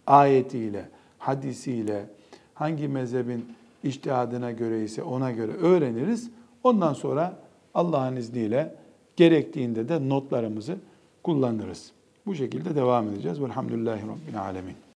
Ayetiyle, hadisiyle, hangi mezhebin iştihadına göre ise ona göre öğreniriz. Ondan sonra Allah'ın izniyle gerektiğinde de notlarımızı kullanırız. Bu şekilde devam edeceğiz. Velhamdülillahi Rabbil Alemin.